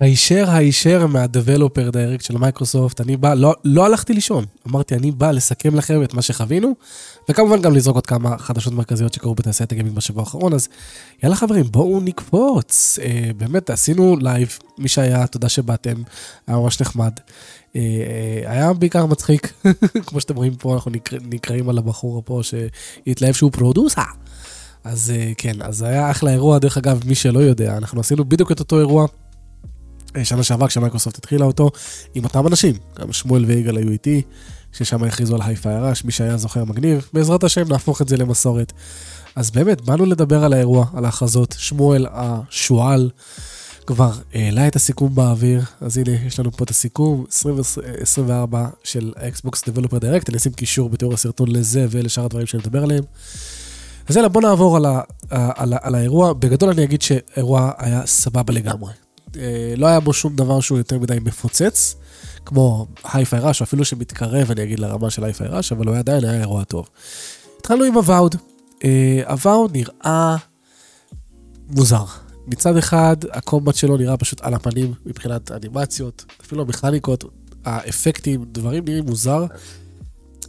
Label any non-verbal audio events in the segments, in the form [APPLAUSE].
הישר הישר מה-Developer Direct של מייקרוסופט, אני בא, לא, לא הלכתי לישון, אמרתי, אני בא לסכם לכם את מה שחווינו, וכמובן גם לזרוק עוד כמה חדשות מרכזיות שקרו בתעשיית הגיימינג בשבוע האחרון, אז יאללה חברים, בואו נקפוץ. אה, באמת, עשינו live, מי שהיה, תודה שבאתם, היה ממש נחמד. אה, אה, היה בעיקר מצחיק, [LAUGHS] כמו שאתם רואים פה, אנחנו נקרא, נקראים על הבחור פה שהתלהב שהוא פרודוסה. אז אה, כן, אז היה אחלה אירוע, דרך אגב, מי שלא יודע, אנחנו עשינו בדיוק את אותו אירוע. שנה שעבר כשמייקרוסופט התחילה אותו, עם אותם אנשים, גם שמואל ויגאל היו איתי, ששם הכריזו על Hi-Fi Rush, מי שהיה זוכר מגניב, בעזרת השם נהפוך את זה למסורת. אז באמת, באנו לדבר על האירוע, על ההכרזות, שמואל השועל כבר העלה את הסיכום באוויר, אז הנה, יש לנו פה את הסיכום, 2024 של Xbox Developer Direct, אני אשים קישור בתיאור הסרטון לזה ולשאר הדברים שאני מדבר עליהם. אז יאללה, בוא נעבור על, ה, על, ה, על האירוע. בגדול אני אגיד שהאירוע היה סבבה לגמרי. אה, לא היה בו שום דבר שהוא יותר מדי מפוצץ, כמו Hi-Fi Rush, אפילו שמתקרב, אני אגיד, לרמה של Hi-Fi Rush, אבל הוא עדיין היה אירוע טוב. התחלנו עם Avowed. Avowed נראה מוזר. מצד אחד, ה combat שלו נראה פשוט על הפנים מבחינת אנימציות, אפילו המכניקות, האפקטים, דברים נראים מוזר,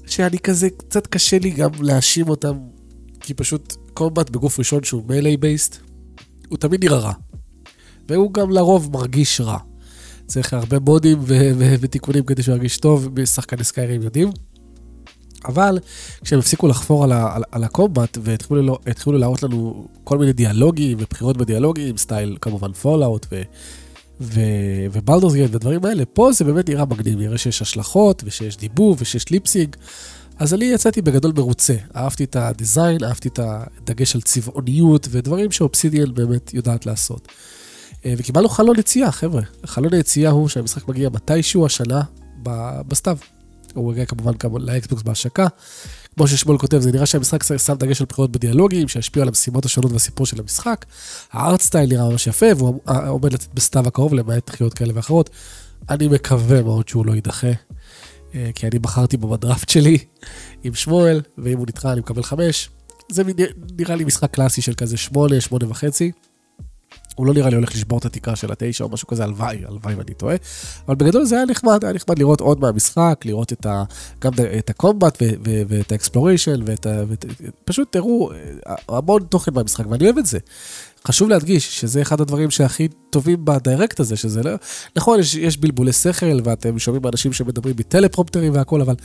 שאני כזה, קצת קשה לי גם להאשים אותם, כי פשוט combat בגוף ראשון שהוא melee based, הוא תמיד נראה רע. והוא גם לרוב מרגיש רע. צריך הרבה מודים ותיקונים כדי שהוא ירגיש טוב, שחקני Skyrim יודעים. אבל כשהם הפסיקו לחפור על, ה- על, על ה combat והתחילו להראות לנו כל מיני דיאלוגים ובחירות בדיאלוגים, סטייל כמובן Fallout ו- ו- ו Baldur's ודברים האלה, פה זה באמת נראה מגניב, נראה שיש השלכות ושיש דיבוב ושיש lip sync. אז אני יצאתי בגדול מרוצה, אהבתי את הדיזיין, אהבתי את הדגש על צבעוניות ודברים שאופסידיאל באמת יודעת לעשות. אה, וקיבלנו חלון יציאה, חבר'ה. חלון היציאה הוא שהמשחק מגיע מתישהו השנה בסתיו. הוא מגיע כמובן לאקסבוקס בהשקה. כמו ששמואל כותב, זה נראה שהמשחק שם דגש על בחירות בדיאלוגים, שישפיעו על המשימות השונות והסיפור של המשחק. הארט סטייל נראה ממש יפה, והוא עומד לצאת בסתיו הקרוב, למעט דחיות כאלה ואחרות. אני מקווה מאוד שהוא לא יידחה, אה, כי אני בחרתי בו בדראפט שלי עם שמואל, ואם הוא נדחה אני מקבל חמש. זה נראה לי משחק קלאסי של כזה שמונה, שמונה וחצי. הוא לא נראה לי הולך לשבור את התקרה של התשע או משהו כזה, הלוואי, הלוואי ואני טועה. אבל בגדול זה היה נחמד, היה נחמד לראות עוד מהמשחק, לראות את ה, גם את ה combat ואת ה exploration, ואת ה... פשוט תראו אה, המון תוכן מהמשחק, ואני אוהב את זה. חשוב להדגיש שזה אחד הדברים שהכי טובים בדיירקט הזה, שזה לא... נכון, יש, יש בלבולי שכל, ואתם שומעים אנשים שמדברים בטלפרופטרים והכל, אבל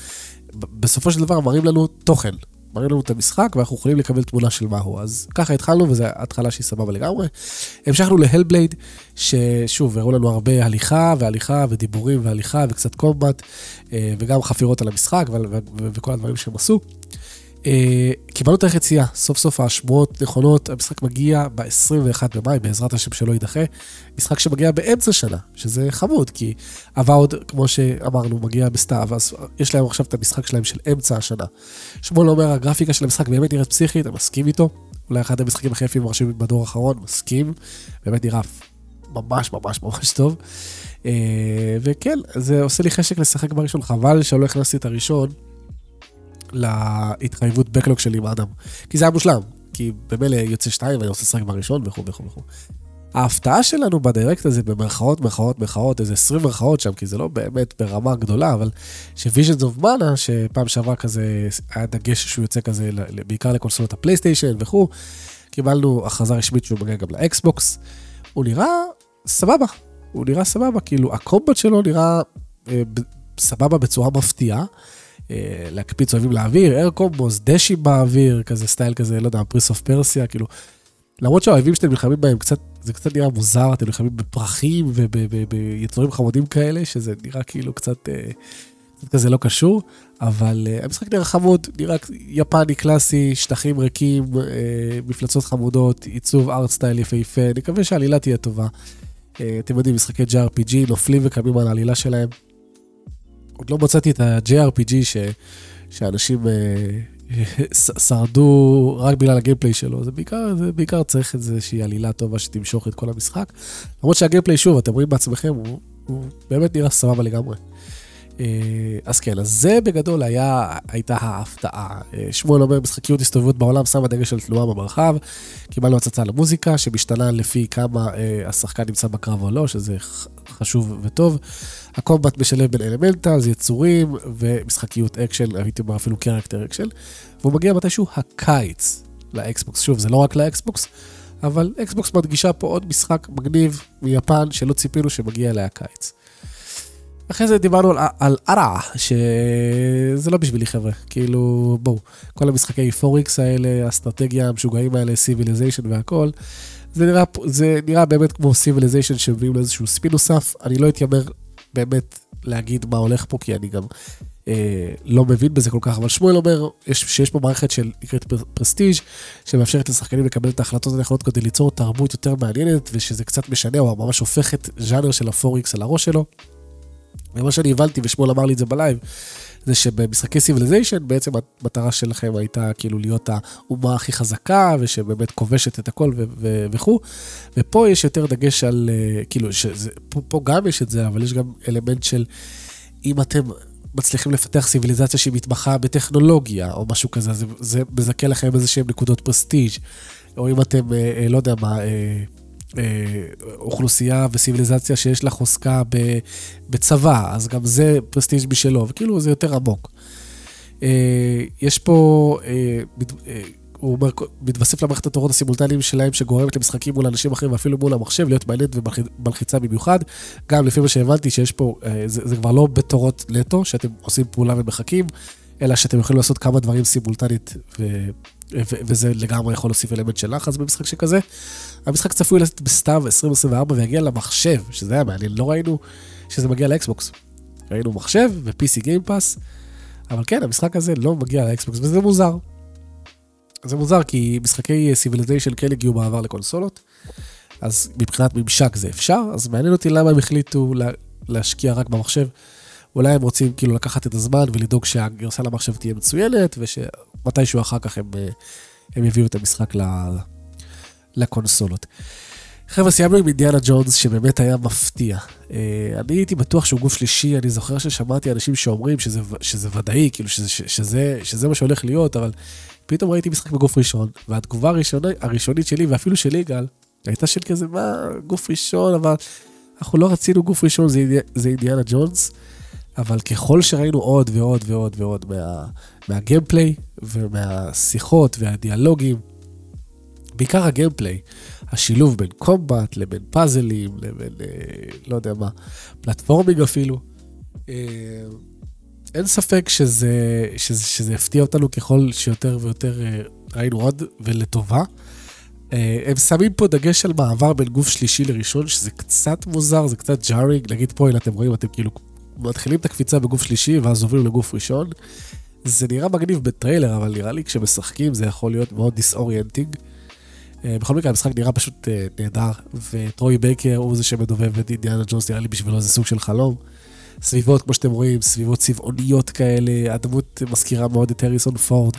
בסופו של דבר מראים לנו תוכן. מראים לנו את המשחק ואנחנו יכולים לקבל תמונה של מהו. אז ככה התחלנו וזו התחלה שהיא סבבה לגמרי. המשכנו להלבלייד, ששוב, הראו לנו הרבה הליכה והליכה ודיבורים והליכה וקצת קומבט, אה, וגם חפירות על המשחק וכל הדברים שהם עשו. אה, קיבלנו את היציאה, סוף סוף השמועות נכונות, המשחק מגיע ב-21 במאי, בעזרת השם שלא יידחה. משחק שמגיע באמצע שנה, שזה חמוד, כי הוואוד, כמו שאמרנו, מגיע בסתיו, אז יש להם עכשיו את המשחק שלהם של אמצע השנה. שמואל אומר, הגרפיקה של המשחק באמת נראית פסיכית, אני מסכים איתו. אולי אחד המשחקים הכי יפים מרשים בדור האחרון, מסכים. באמת נראה ממש ממש ממש טוב. אה, וכן, זה עושה לי חשק לשחק בראשון, חבל שלא הכנסתי את הראשון. להתחייבות backlog שלי עם אדם. כי זה היה מושלם, כי במילא יוצא שתיים ואני רוצה לשחק בראשון וכו' וכו' וכו'. ההפתעה שלנו ב Direct הזה, במרכאות, מרכאות, מרכאות, איזה 20 מרכאות שם, כי זה לא באמת ברמה גדולה, אבל ש Visions of Mana, שפעם שעברה כזה, היה דגש שהוא יוצא כזה, בעיקר לקונסולות הפלייסטיישן וכו', קיבלנו הכרזה רשמית שהוא מגיע גם לאקסבוקס. הוא נראה סבבה, הוא נראה סבבה, כאילו ה combat שלו נראה אה, סבבה בצורה מפתיעה. אה, להקפיץ אויבים לאוויר, air combos, דשים באוויר, כזה סטייל כזה, לא יודע, Prince of Persia, כאילו. למרות שהאויבים שאתם נלחמים בהם, קצת, זה קצת נראה מוזר, אתם נלחמים בפרחים וביצורים חמודים כאלה, שזה נראה כאילו קצת, אה, קצת כזה לא קשור, אבל uh, המשחק נראה חמוד, נראה יפני קלאסי, שטחים ריקים, מפלצות חמודות, עיצוב art style יפהפה, אני מקווה שהעלילה תהיה טובה. אתם יודעים, משחקי JRPG נופלים וקמים על העלילה שלהם. עוד לא מצאתי את ה-JRPG ש... שאנשים אה, שרדו רק בגלל הגיימפליי שלו, זה בעיקר, זה בעיקר צריך איזושהי עלילה טובה שתמשוך את כל המשחק. למרות שהגיימפליי, שוב, אתם רואים בעצמכם, הוא, הוא באמת נראה סבבה לגמרי. אז כן, אז זה בגדול היה, הייתה ההפתעה. שמואל אומר, משחקיות הסתובבות בעולם שמה דגש על תנועה במרחב. קיבלנו הצצה למוזיקה, שמשתנה לפי כמה השחקן נמצא בקרב או לא, שזה חשוב וטוב. ה combat משלב בין elementals, יצורים ומשחקיות אקשן, הייתי אומר אפילו character action. והוא מגיע מתישהו הקיץ לאקסבוקס. שוב, זה לא רק לאקסבוקס, אבל אקסבוקס מדגישה פה עוד משחק מגניב מיפן שלא ציפינו שמגיע אליה הקיץ. אחרי זה דיברנו על, על Ara, שזה לא בשבילי חבר'ה, כאילו בואו, כל המשחקי four X האלה, האסטרטגיה המשוגעים האלה, Civilization והכל, זה נראה, זה נראה באמת כמו Civilization שמביאים לאיזשהו ספין נוסף, אני לא אתיימר באמת להגיד מה הולך פה, כי אני גם אה, לא מבין בזה כל כך, אבל שמואל אומר יש, שיש פה מערכת של נקראת prestige שמאפשרת לשחקנים לקבל את ההחלטות הנכונות כדי ליצור תרבות יותר מעניינת, ושזה קצת משנה, או ממש הופך את ז'אנר של ה four X על הראש שלו. ומה שאני הבנתי, ושמואל אמר לי את זה ב live, זה שבמשחקי Civilization, בעצם המטרה שלכם הייתה כאילו להיות האומה הכי חזקה, ושבאמת כובשת את הכל וכו', ופה יש יותר דגש על, אה, כאילו, שזה, פה, פה גם יש את זה, אבל יש גם אלמנט של, אם אתם מצליחים לפתח סיביליזציה שהיא מתמחה בטכנולוגיה, או משהו כזה, זה, זה מזכה לכם איזה שהם נקודות prestige, או אם אתם, אה, אה, לא יודע מה, אוכלוסייה וסיביליזציה שיש לה חוזקה בצבא, אז גם זה פרסטיג' בשלו, וכאילו זה יותר עמוק. יש פה, הוא אומר, מתווסף למערכת התורות הסימולטניים שלהם שגורמת למשחקים מול אנשים אחרים ואפילו מול המחשב להיות מעניינת ומלחיצה במיוחד. גם לפי מה שהבנתי שיש פה, זה, זה כבר לא בתורות נטו, שאתם עושים פעולה ומחכים, אלא שאתם יכולים לעשות כמה דברים סימולטנית, ו, וזה לגמרי יכול להוסיף אלמנט של לחץ במשחק שכזה. המשחק צפוי לצאת בסתיו 2024 ויגיע למחשב, שזה היה מעניין, לא ראינו שזה מגיע ל Xbox. ראינו מחשב ו-PC Game Pass, אבל כן, המשחק הזה לא מגיע ל Xbox, וזה מוזר. זה מוזר, כי משחקי Civilization כן הגיעו בעבר לקונסולות, אז מבחינת ממשק זה אפשר, אז מעניין אותי למה הם החליטו לה, להשקיע רק במחשב. אולי הם רוצים כאילו לקחת את הזמן ולדאוג שהגרסה למחשב תהיה מצוינת, ושמתישהו אחר כך הם, הם יביאו את המשחק לקונסולות. חבר'ה, סיימנו עם אינדיאנה ג'ונס, שבאמת היה מפתיע. אה, אני הייתי בטוח שהוא גוף שלישי, אני זוכר ששמעתי אנשים שאומרים שזה, שזה ודאי, כאילו שזה, שזה, שזה מה שהולך להיות, אבל פתאום ראיתי משחק בגוף ראשון, והתגובה הראשונית, הראשונית שלי, ואפילו של יגאל, הייתה של כזה, מה, גוף ראשון, אבל אנחנו לא רצינו גוף ראשון, זה, זה אינדיאנה ג'ונס, אבל ככל שראינו עוד ועוד ועוד ועוד מה, מה gameplay, ומהשיחות והדיאלוגים, בעיקר ה gameplay, השילוב בין combat לבין פאזלים, לבין, אה, לא יודע מה, platforming אפילו. אה, אין ספק שזה, שזה, שזה הפתיע אותנו ככל שיותר ויותר אה, ראינו עוד, ולטובה. אה, הם שמים פה דגש על מעבר בין גוף שלישי לראשון, שזה קצת מוזר, זה קצת jarring. נגיד פה, הנה אתם רואים, אתם כאילו מתחילים את הקפיצה בגוף שלישי, ואז עוברים לגוף ראשון. זה נראה מגניב בטריילר, אבל נראה לי כשמשחקים זה יכול להיות מאוד disorienting. אה, בכל מקרה, המשחק נראה פשוט נהדר, וטרוי בייקר הוא זה שמדובב את אינדיאנה ג'ונס, נראה לי בשבילו זה סוג של חלום. סביבות, כמו שאתם רואים, סביבות צבעוניות כאלה, הדמות מזכירה מאוד את הריסון פורד,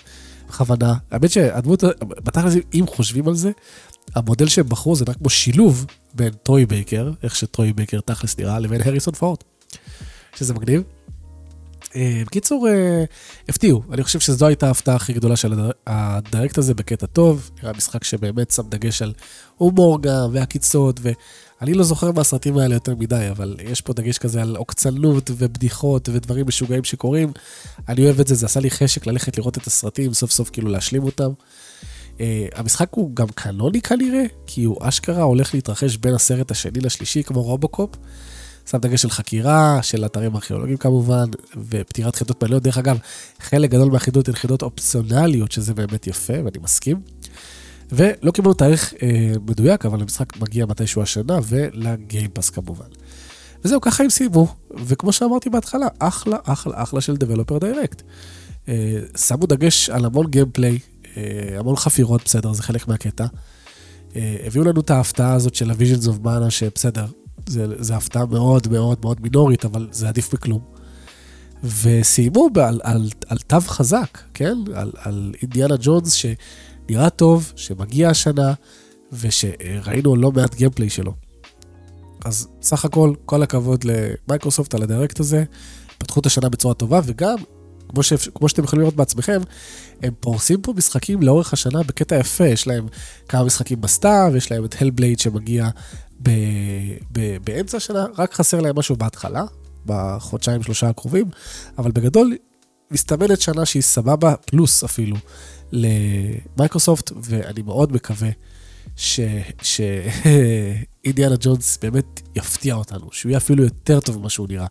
בכוונה. האמת שהדמות, בתכל'ס, אם חושבים על זה, המודל שהם בחרו זה רק כמו שילוב בין טרוי בייקר, איך שטרוי בייקר תכלס נראה, לבין הריסון פורד, שזה מגניב. אה, בקיצור, אה, הפתיעו, אני חושב שזו הייתה ההפתעה הכי גדולה של ה Direct הזה בקטע טוב, נראה משחק שבאמת שם דגש על הומור גם, והקיצות, אני לא זוכר מהסרטים האלה יותר מדי, אבל יש פה דגש כזה על עוקצנות ובדיחות ודברים משוגעים שקורים. אני אוהב את זה, זה עשה לי חשק ללכת לראות את הסרטים, סוף סוף כאילו להשלים אותם. Uh, המשחק הוא גם קנוני כנראה, כי הוא אשכרה הולך להתרחש בין הסרט השני לשלישי, כמו רובוקופ. שם דגש של חקירה, של אתרים ארכיאולוגיים כמובן, ופתירת חידות מעליות. דרך אגב, חלק גדול מהחידות הן חידות אופציונליות, שזה באמת יפה, ואני מסכים. ולא קיבלנו תאריך אה, מדויק, אבל המשחק מגיע מתישהו השנה, ולגיימפאס כמובן. וזהו, ככה הם סיימו, וכמו שאמרתי בהתחלה, אחלה, אחלה, אחלה של Developer Direct. אה, שמו דגש על המון gameplay, אה, המון חפירות, בסדר, זה חלק מהקטע. אה, הביאו לנו את ההפתעה הזאת של ה-Visions of Mana, שבסדר, זה הפתעה מאוד מאוד מאוד מינורית, אבל זה עדיף מכלום. וסיימו על, על, על תו חזק, כן? על, על אינדיאנה ג'ונס, ש... נראה טוב, שמגיע השנה, ושראינו לא מעט gameplay שלו. אז סך הכל, כל הכבוד למייקרוסופט על ה Direct הזה, פתחו את השנה בצורה טובה, וגם, כמו, ש... כמו שאתם יכולים לראות בעצמכם, הם פורסים פה משחקים לאורך השנה בקטע יפה, יש להם כמה משחקים בסתיו, יש להם את הלבלייד שמגיע ב... ב... באמצע השנה, רק חסר להם משהו בהתחלה, בחודשיים שלושה הקרובים, אבל בגדול, מסתמנת שנה שהיא סבבה, פלוס אפילו, למייקרוסופט, ואני מאוד מקווה שאינדיאנה [LAUGHS] ג'ונס באמת יפתיע אותנו, שהוא יהיה אפילו יותר טוב ממה שהוא נראה.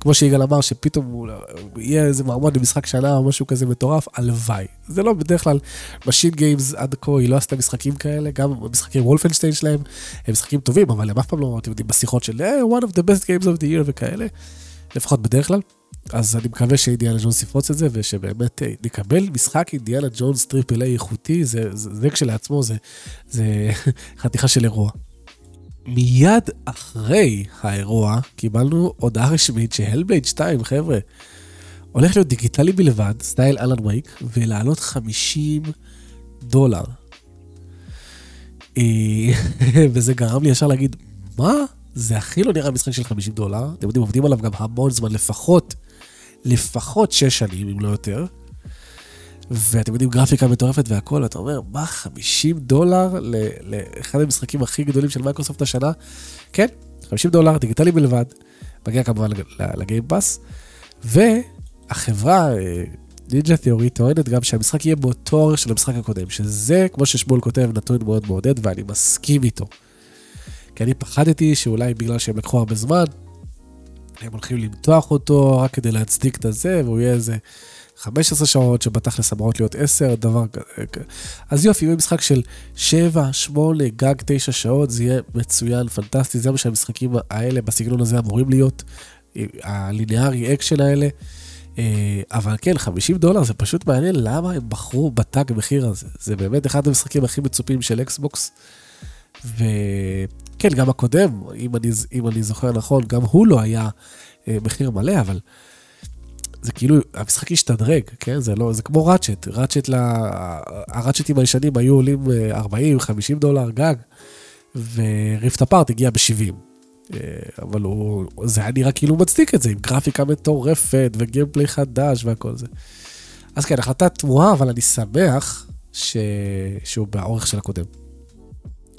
כמו שיגאל אמר, שפתאום הוא יהיה איזה מועמד למשחק שנה או משהו כזה מטורף, הלוואי. זה לא בדרך כלל, Machine Games עד כה היא לא עשתה משחקים כאלה, גם המשחקים Wolfenstein שלהם, הם משחקים טובים, אבל הם אף פעם לא, אתם יודעים, בשיחות של hey, one of the best games of the year וכאלה, לפחות בדרך כלל. אז אני מקווה שאינדיאנה ג'ונס יפרוץ את זה, ושבאמת אה, נקבל משחק אינדיאנה ג'ונס triple A איכותי, זה, זה, זה כשלעצמו, זה, זה [LAUGHS] חתיכה של אירוע. מיד אחרי האירוע קיבלנו הודעה רשמית שהלבלייד 2, חבר'ה, הולך להיות דיגיטלי בלבד, סטייל אלן וייק, ולעלות 50 דולר. אה, [LAUGHS] וזה גרם לי ישר להגיד, מה? זה הכי לא נראה משחק של 50 דולר. אתם יודעים, עובדים עליו גם המון זמן, לפחות, לפחות 6 שנים, אם לא יותר. ואתם יודעים, גרפיקה מטורפת והכל, אתה אומר, מה, 50 דולר לאחד המשחקים הכי גדולים של מייקרוסופט השנה? כן, 50 דולר, דיגיטלי בלבד, מגיע כמובן ל Game Pass, והחברה, Ninja Theory, טוענת גם שהמשחק יהיה באותו אורך של המשחק הקודם, שזה, כמו ששמואל כותב, נתון מאוד מעודד, ואני מסכים איתו. כי אני פחדתי שאולי בגלל שהם לקחו הרבה זמן, הם הולכים למתוח אותו רק כדי להצדיק את הזה, והוא יהיה איזה 15 שעות, שבתכלס אמורות להיות 10, דבר כזה. אז יופי, יהיה משחק של 7, 8, גג 9 שעות, זה יהיה מצוין, פנטסטי, זה מה שהמשחקים האלה בסגנון הזה אמורים להיות, ה linear action האלה. אה, אבל כן, 50 דולר זה פשוט מעניין למה הם בחרו בתג מחיר הזה. זה באמת אחד המשחקים הכי מצופים של Xbox. וכן, גם הקודם, אם אני, אם אני זוכר נכון, גם הוא לא היה אה, מחיר מלא, אבל זה כאילו, המשחק השתדרג, כן? זה לא, זה כמו ראצ'ט. ראצ'ט, לה, הראצ'טים הישנים היו עולים 40, אה, 50 דולר גג, וריפט אפארט הגיע ב-70. אה, אבל הוא, זה היה נראה כאילו מצדיק את זה, עם גרפיקה מטורפת וגיימפליי חדש והכל זה. אז כן, החלטה תמוהה, אבל אני שמח ש... שהוא באורך של הקודם.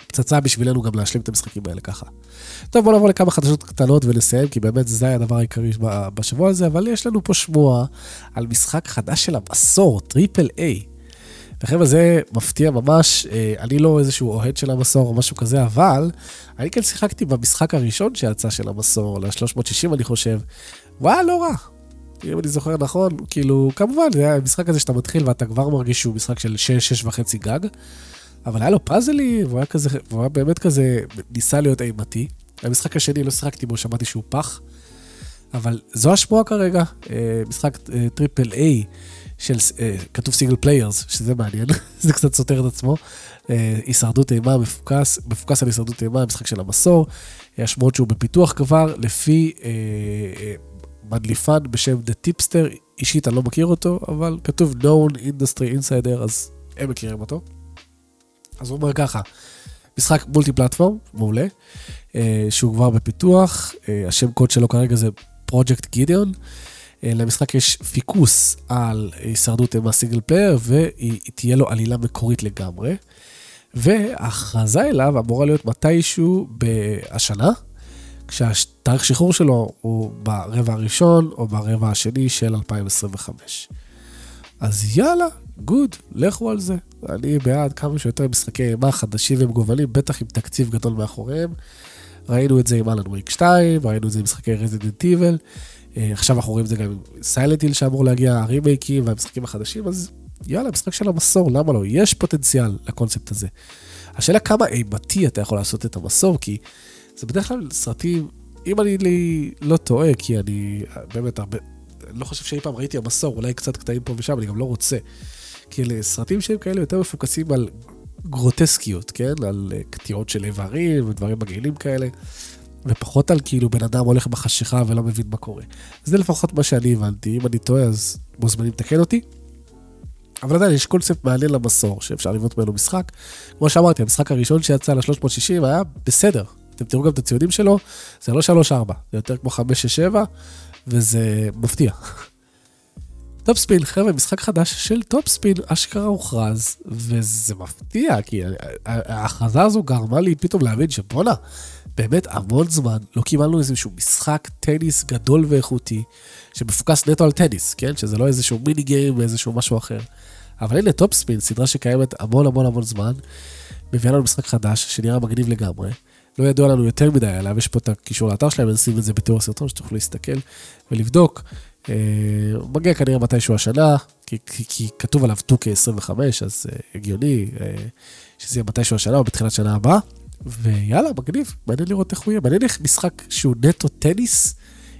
פצצה בשבילנו גם להשלים את המשחקים האלה ככה. טוב, בואו נעבור לכמה חדשות קטנות ונסיים, כי באמת זה היה הדבר העיקרי בשבוע הזה, אבל יש לנו פה שמועה על משחק חדש של המסור, triple A. וחבר'ה, זה מפתיע ממש, אה, אני לא איזשהו אוהד של המסור או משהו כזה, אבל אני כן שיחקתי במשחק הראשון שיצא של המסור, ל-360 אני חושב, וואי, לא רע. אם אני זוכר נכון, כאילו, כמובן, זה היה המשחק הזה שאתה מתחיל ואתה כבר מרגיש שהוא משחק של 6-6 וחצי גג. אבל היה לו פאזלי, והוא היה כזה, והוא היה באמת כזה, ניסה להיות אימתי. המשחק השני לא שיחקתי בו, שמעתי שהוא פח. אבל זו השמועה כרגע, אה, משחק triple A של, אה, כתוב single players, שזה מעניין, [LAUGHS] זה קצת סותר את עצמו. אה, הישרדות אימה מפוקס, מפוקס על הישרדות אימה, משחק של המסור. השמועות שהוא בפיתוח כבר, לפי מדליפן בשם The Tipster, אישית אני לא מכיר אותו, אבל כתוב known industry insider, אז הם מכירים אותו. אז הוא אומר ככה, משחק multi platform, מעולה, אה, שהוא כבר בפיתוח, אה, השם קוד שלו כרגע זה פרויקט Gideon. אה, למשחק יש פיקוס על הישרדות עם ה single player, ותהיה לו עלילה מקורית לגמרי. וההכרזה אליו אמורה להיות מתישהו השנה, כשהתאריך שחרור שלו הוא ברבע הראשון או ברבע השני של 2025. אז יאללה, good, לכו על זה. אני בעד כמה שיותר משחקי אימה חדשים ומגוונים, בטח עם תקציב גדול מאחוריהם. ראינו את זה עם Alan Wake 2, ראינו את זה עם משחקי Resident Evil. עכשיו אנחנו רואים את זה גם עם Silent Hill שאמור להגיע, הרימייקים והמשחקים החדשים, אז יאללה, משחק של המסור, למה לא? יש פוטנציאל לקונספט הזה. השאלה כמה אימתי אתה יכול לעשות את המסור, כי זה בדרך כלל סרטים, אם אני לא טועה, כי אני באמת הרבה, לא חושב שאי פעם ראיתי המסור, אולי קצת קטעים פה ושם, אני גם לא רוצה. כי אלה סרטים שהם כאלה יותר מפוקסים על גרוטסקיות, כן? על אה, קטיעות של איברים ודברים מגעילים כאלה, ופחות על כאילו בן אדם הולך בחשיכה ולא מבין מה קורה. זה לפחות מה שאני הבנתי, אם אני טועה אז מוזמנים לתקן אותי. אבל עדיין יש קונספט מעניין למסור, שאפשר לבנות ממנו משחק. כמו שאמרתי, המשחק הראשון שיצא ל-360 היה בסדר. אתם תראו גם את הציונים שלו, זה לא 3-4, זה יותר כמו 5-6-7, וזה מפתיע. TopSpin, חבר'ה, משחק חדש של TopSpin, אשכרה הוכרז, וזה מפתיע, כי ההכרזה הזו גרמה לי פתאום להבין שבואנה, באמת המון זמן לא קיבלנו איזשהו משחק טניס גדול ואיכותי, שמפוקס נטו על טניס, כן? שזה לא איזשהו mini game ואיזשהו משהו אחר. אבל הנה TopSpin, סדרה שקיימת המון המון המון זמן, מביאה לנו משחק חדש, שנראה מגניב לגמרי. לא ידוע לנו יותר מדי עליו, יש פה את הקישור לאתר שלהם, נשים את זה בתיאור הסרטון, שתוכלו להסתכל ולבדוק. אה, הוא מגיע כנראה מתישהו השנה, כי, כי, כי כתוב עליו טוקי 25, אז uh, הגיוני uh, שזה יהיה מתישהו השנה או בתחילת שנה הבאה. ויאללה, מגניב, מעניין לראות איך הוא יהיה. מעניין איך משחק שהוא נטו טניס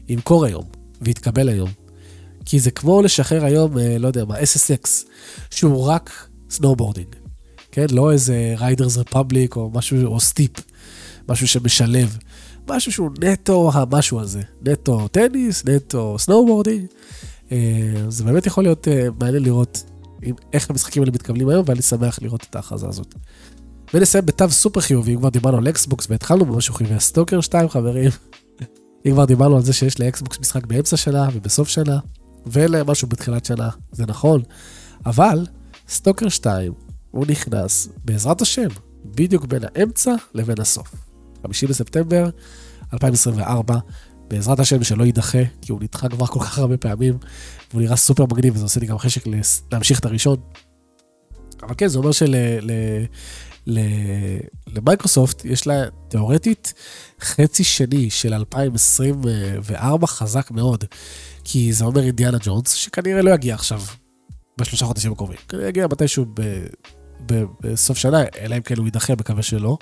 ימכור היום, ויתקבל היום. כי זה כמו לשחרר היום, לא יודע מה, SSX, שהוא רק snowboarding. כן? לא איזה Riders Republic או משהו, או Steep, משהו שמשלב. משהו שהוא נטו המשהו הזה. נטו טניס, נטו snowboarding. אה, זה באמת יכול להיות אה, מעניין לראות איך המשחקים האלה מתקבלים היום, ואני שמח לראות את ההכרזה הזאת. ונסיים בתו סופר חיובי, אם כבר דיברנו על אקסבוקס והתחלנו במשהו חיובי, Stalker 2 חברים. [LAUGHS] אם כבר דיברנו על זה שיש לאקסבוקס משחק באמצע שנה ובסוף שנה, ולמשהו בתחילת שנה, זה נכון. אבל סטוקר 2, הוא נכנס, בעזרת השם, בדיוק בין האמצע לבין הסוף. 5 בספטמבר 2024, בעזרת השם שלא יידחה, כי הוא נדחה כבר כל כך הרבה פעמים, והוא נראה סופר מגניב, וזה עושה לי גם חשק להמשיך את הראשון. אבל כן, זה אומר שלמייקרוסופט יש לה תיאורטית חצי שני של 2024 חזק מאוד, כי זה אומר אינדיאנה ג'ונס, שכנראה לא יגיע עכשיו בשלושה חודשים הקרובים. כנראה יגיע מתישהו ב, בסוף שנה, אלא אם כן הוא יידחה, מקווה שלא.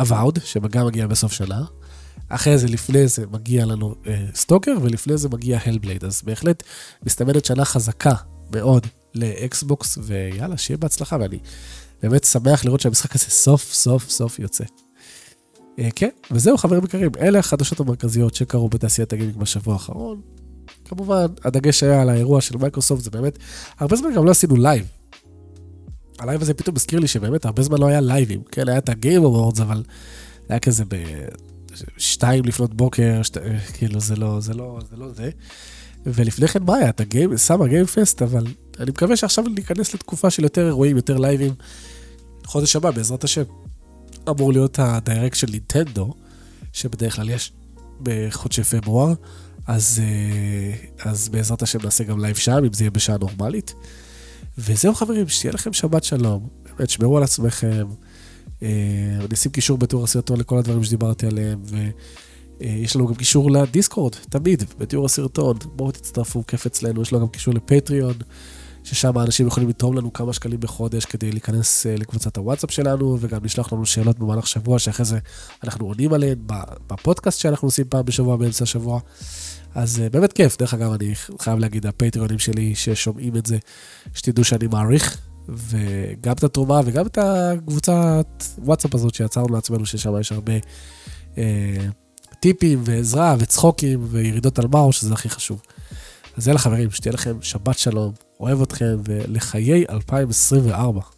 אבאוד, אה, שגם מגיע בסוף שנה. אחרי זה, לפני זה מגיע לנו אה, סטוקר, ולפני זה מגיע הלבלייד. אז בהחלט מסתמנת שנה חזקה מאוד לאקסבוקס, ויאללה, שיהיה בהצלחה, ואני באמת שמח לראות שהמשחק הזה סוף סוף סוף יוצא. אה, כן, וזהו חברים יקרים, אלה החדשות המרכזיות שקרו בתעשיית הגימינג בשבוע האחרון. כמובן, הדגש היה על האירוע של מייקרוסופט, זה באמת, הרבה זמן גם לא עשינו לייב. הלייב הזה פתאום הזכיר לי שבאמת הרבה זמן לא היה לייבים, כן, היה את ה Game Awards, אבל היה כזה בשתיים לפנות בוקר, שת... כאילו זה לא, זה לא, זה לא זה. ולפני כן מה היה? את ה Game, Summer Game Fest, אבל אני מקווה שעכשיו ניכנס לתקופה של יותר אירועים, יותר לייבים. חודש הבא, בעזרת השם. אמור להיות ה Direct של נינטנדו, שבדרך כלל יש בחודשי פברואר, אז, אה, אז בעזרת השם נעשה גם לייב שם, אם זה יהיה בשעה נורמלית. וזהו חברים, שתהיה לכם שבת שלום. באמת, שמרו על עצמכם. אה, אני אשים קישור בתיאור הסרטון לכל הדברים שדיברתי עליהם, ויש לנו גם קישור ל Discord, תמיד, בתיאור הסרטון. בואו תצטרפו, כיף אצלנו, יש לנו גם קישור ל Patreon, ששם האנשים יכולים לתרום לנו כמה שקלים בחודש כדי להיכנס אה, לקבוצת הוואטסאפ שלנו, וגם לשלוח לנו שאלות במהלך שבוע, שאחרי זה אנחנו עונים עליהן בפודקאסט שאנחנו עושים פעם בשבוע, באמצע השבוע. אז uh, באמת כיף. דרך אגב, אני חייב להגיד, הפטריונים שלי ששומעים את זה, שתדעו שאני מעריך, וגם את התרומה וגם את הקבוצת וואטסאפ הזאת שיצרנו לעצמנו, ששם יש הרבה uh, טיפים ועזרה וצחוקים וירידות על מאו, שזה הכי חשוב. אז יאללה חברים, שתהיה לכם שבת שלום, אוהב אתכם, ולחיי 2024.